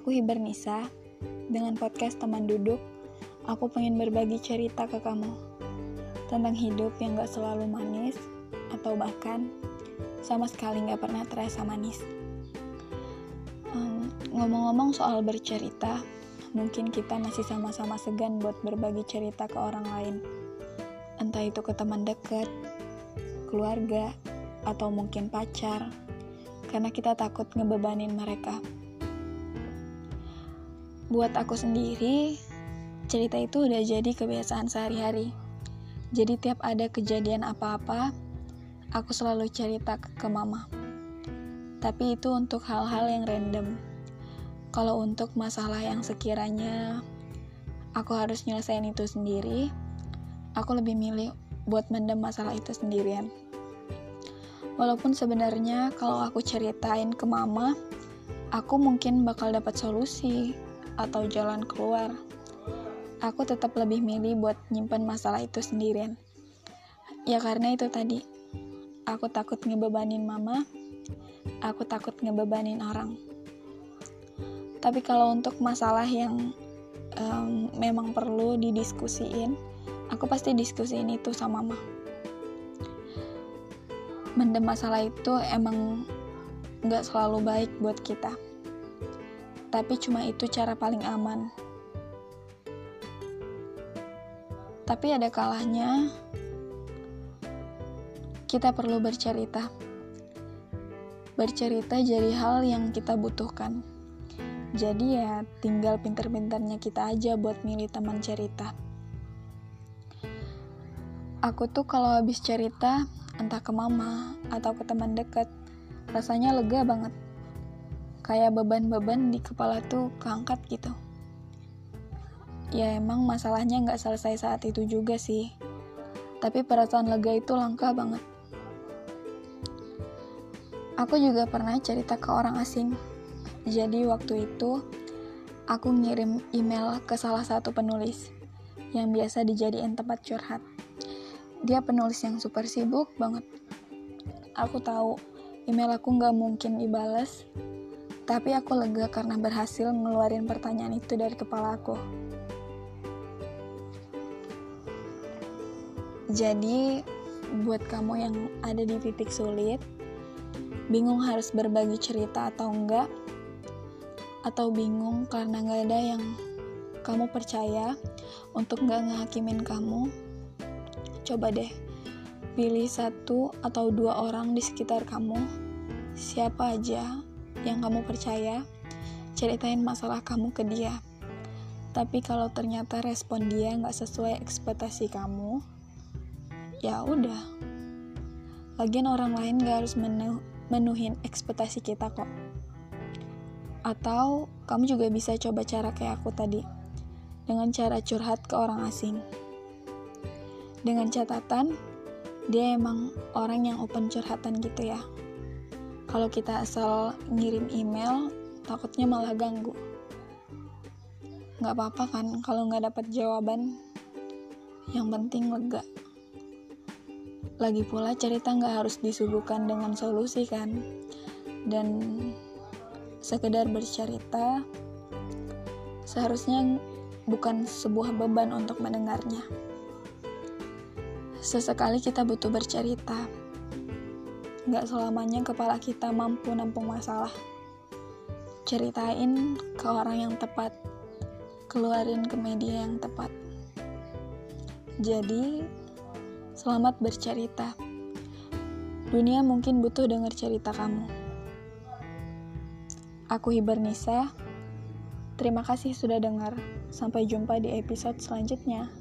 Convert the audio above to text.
Aku Hiber Nisa. Dengan podcast teman duduk, aku pengen berbagi cerita ke kamu tentang hidup yang gak selalu manis atau bahkan sama sekali gak pernah terasa manis. Ngomong-ngomong soal bercerita, mungkin kita masih sama-sama segan buat berbagi cerita ke orang lain. Entah itu ke teman dekat, keluarga, atau mungkin pacar, karena kita takut ngebebanin mereka. Buat aku sendiri, cerita itu udah jadi kebiasaan sehari-hari. Jadi tiap ada kejadian apa-apa, aku selalu cerita ke mama. Tapi itu untuk hal-hal yang random. Kalau untuk masalah yang sekiranya aku harus nyelesain itu sendiri, aku lebih milih buat mendem masalah itu sendirian. Walaupun sebenarnya kalau aku ceritain ke mama, aku mungkin bakal dapat solusi, atau jalan keluar, aku tetap lebih milih buat nyimpen masalah itu sendirian. Ya karena itu tadi, aku takut ngebebanin mama, aku takut ngebebanin orang. Tapi kalau untuk masalah yang um, memang perlu didiskusiin, aku pasti diskusiin itu sama mama. Mendem masalah itu emang nggak selalu baik buat kita tapi cuma itu cara paling aman. Tapi ada kalahnya kita perlu bercerita. Bercerita jadi hal yang kita butuhkan. Jadi ya tinggal pinter-pinternya kita aja buat milih teman cerita. Aku tuh kalau habis cerita, entah ke mama atau ke teman dekat, rasanya lega banget kayak beban-beban di kepala tuh keangkat gitu. Ya emang masalahnya nggak selesai saat itu juga sih. Tapi perasaan lega itu langka banget. Aku juga pernah cerita ke orang asing. Jadi waktu itu aku ngirim email ke salah satu penulis yang biasa dijadiin tempat curhat. Dia penulis yang super sibuk banget. Aku tahu email aku nggak mungkin dibalas tapi aku lega karena berhasil ngeluarin pertanyaan itu dari kepala aku. Jadi, buat kamu yang ada di titik sulit, bingung harus berbagi cerita atau enggak, atau bingung karena nggak ada yang kamu percaya untuk nggak ngehakimin kamu, coba deh pilih satu atau dua orang di sekitar kamu, siapa aja yang kamu percaya, ceritain masalah kamu ke dia. Tapi kalau ternyata respon dia nggak sesuai ekspektasi kamu, ya udah. Lagian orang lain gak harus menu menuhin ekspektasi kita kok. Atau kamu juga bisa coba cara kayak aku tadi, dengan cara curhat ke orang asing. Dengan catatan, dia emang orang yang open curhatan gitu ya kalau kita asal ngirim email takutnya malah ganggu. Nggak apa-apa kan kalau nggak dapat jawaban. Yang penting lega. Lagi pula cerita nggak harus disuguhkan dengan solusi kan. Dan sekedar bercerita seharusnya bukan sebuah beban untuk mendengarnya. Sesekali kita butuh bercerita Gak selamanya kepala kita mampu nampung masalah. Ceritain ke orang yang tepat, keluarin ke media yang tepat. Jadi, selamat bercerita. Dunia mungkin butuh dengar cerita kamu. Aku Hiber Nisa. Terima kasih sudah dengar. Sampai jumpa di episode selanjutnya.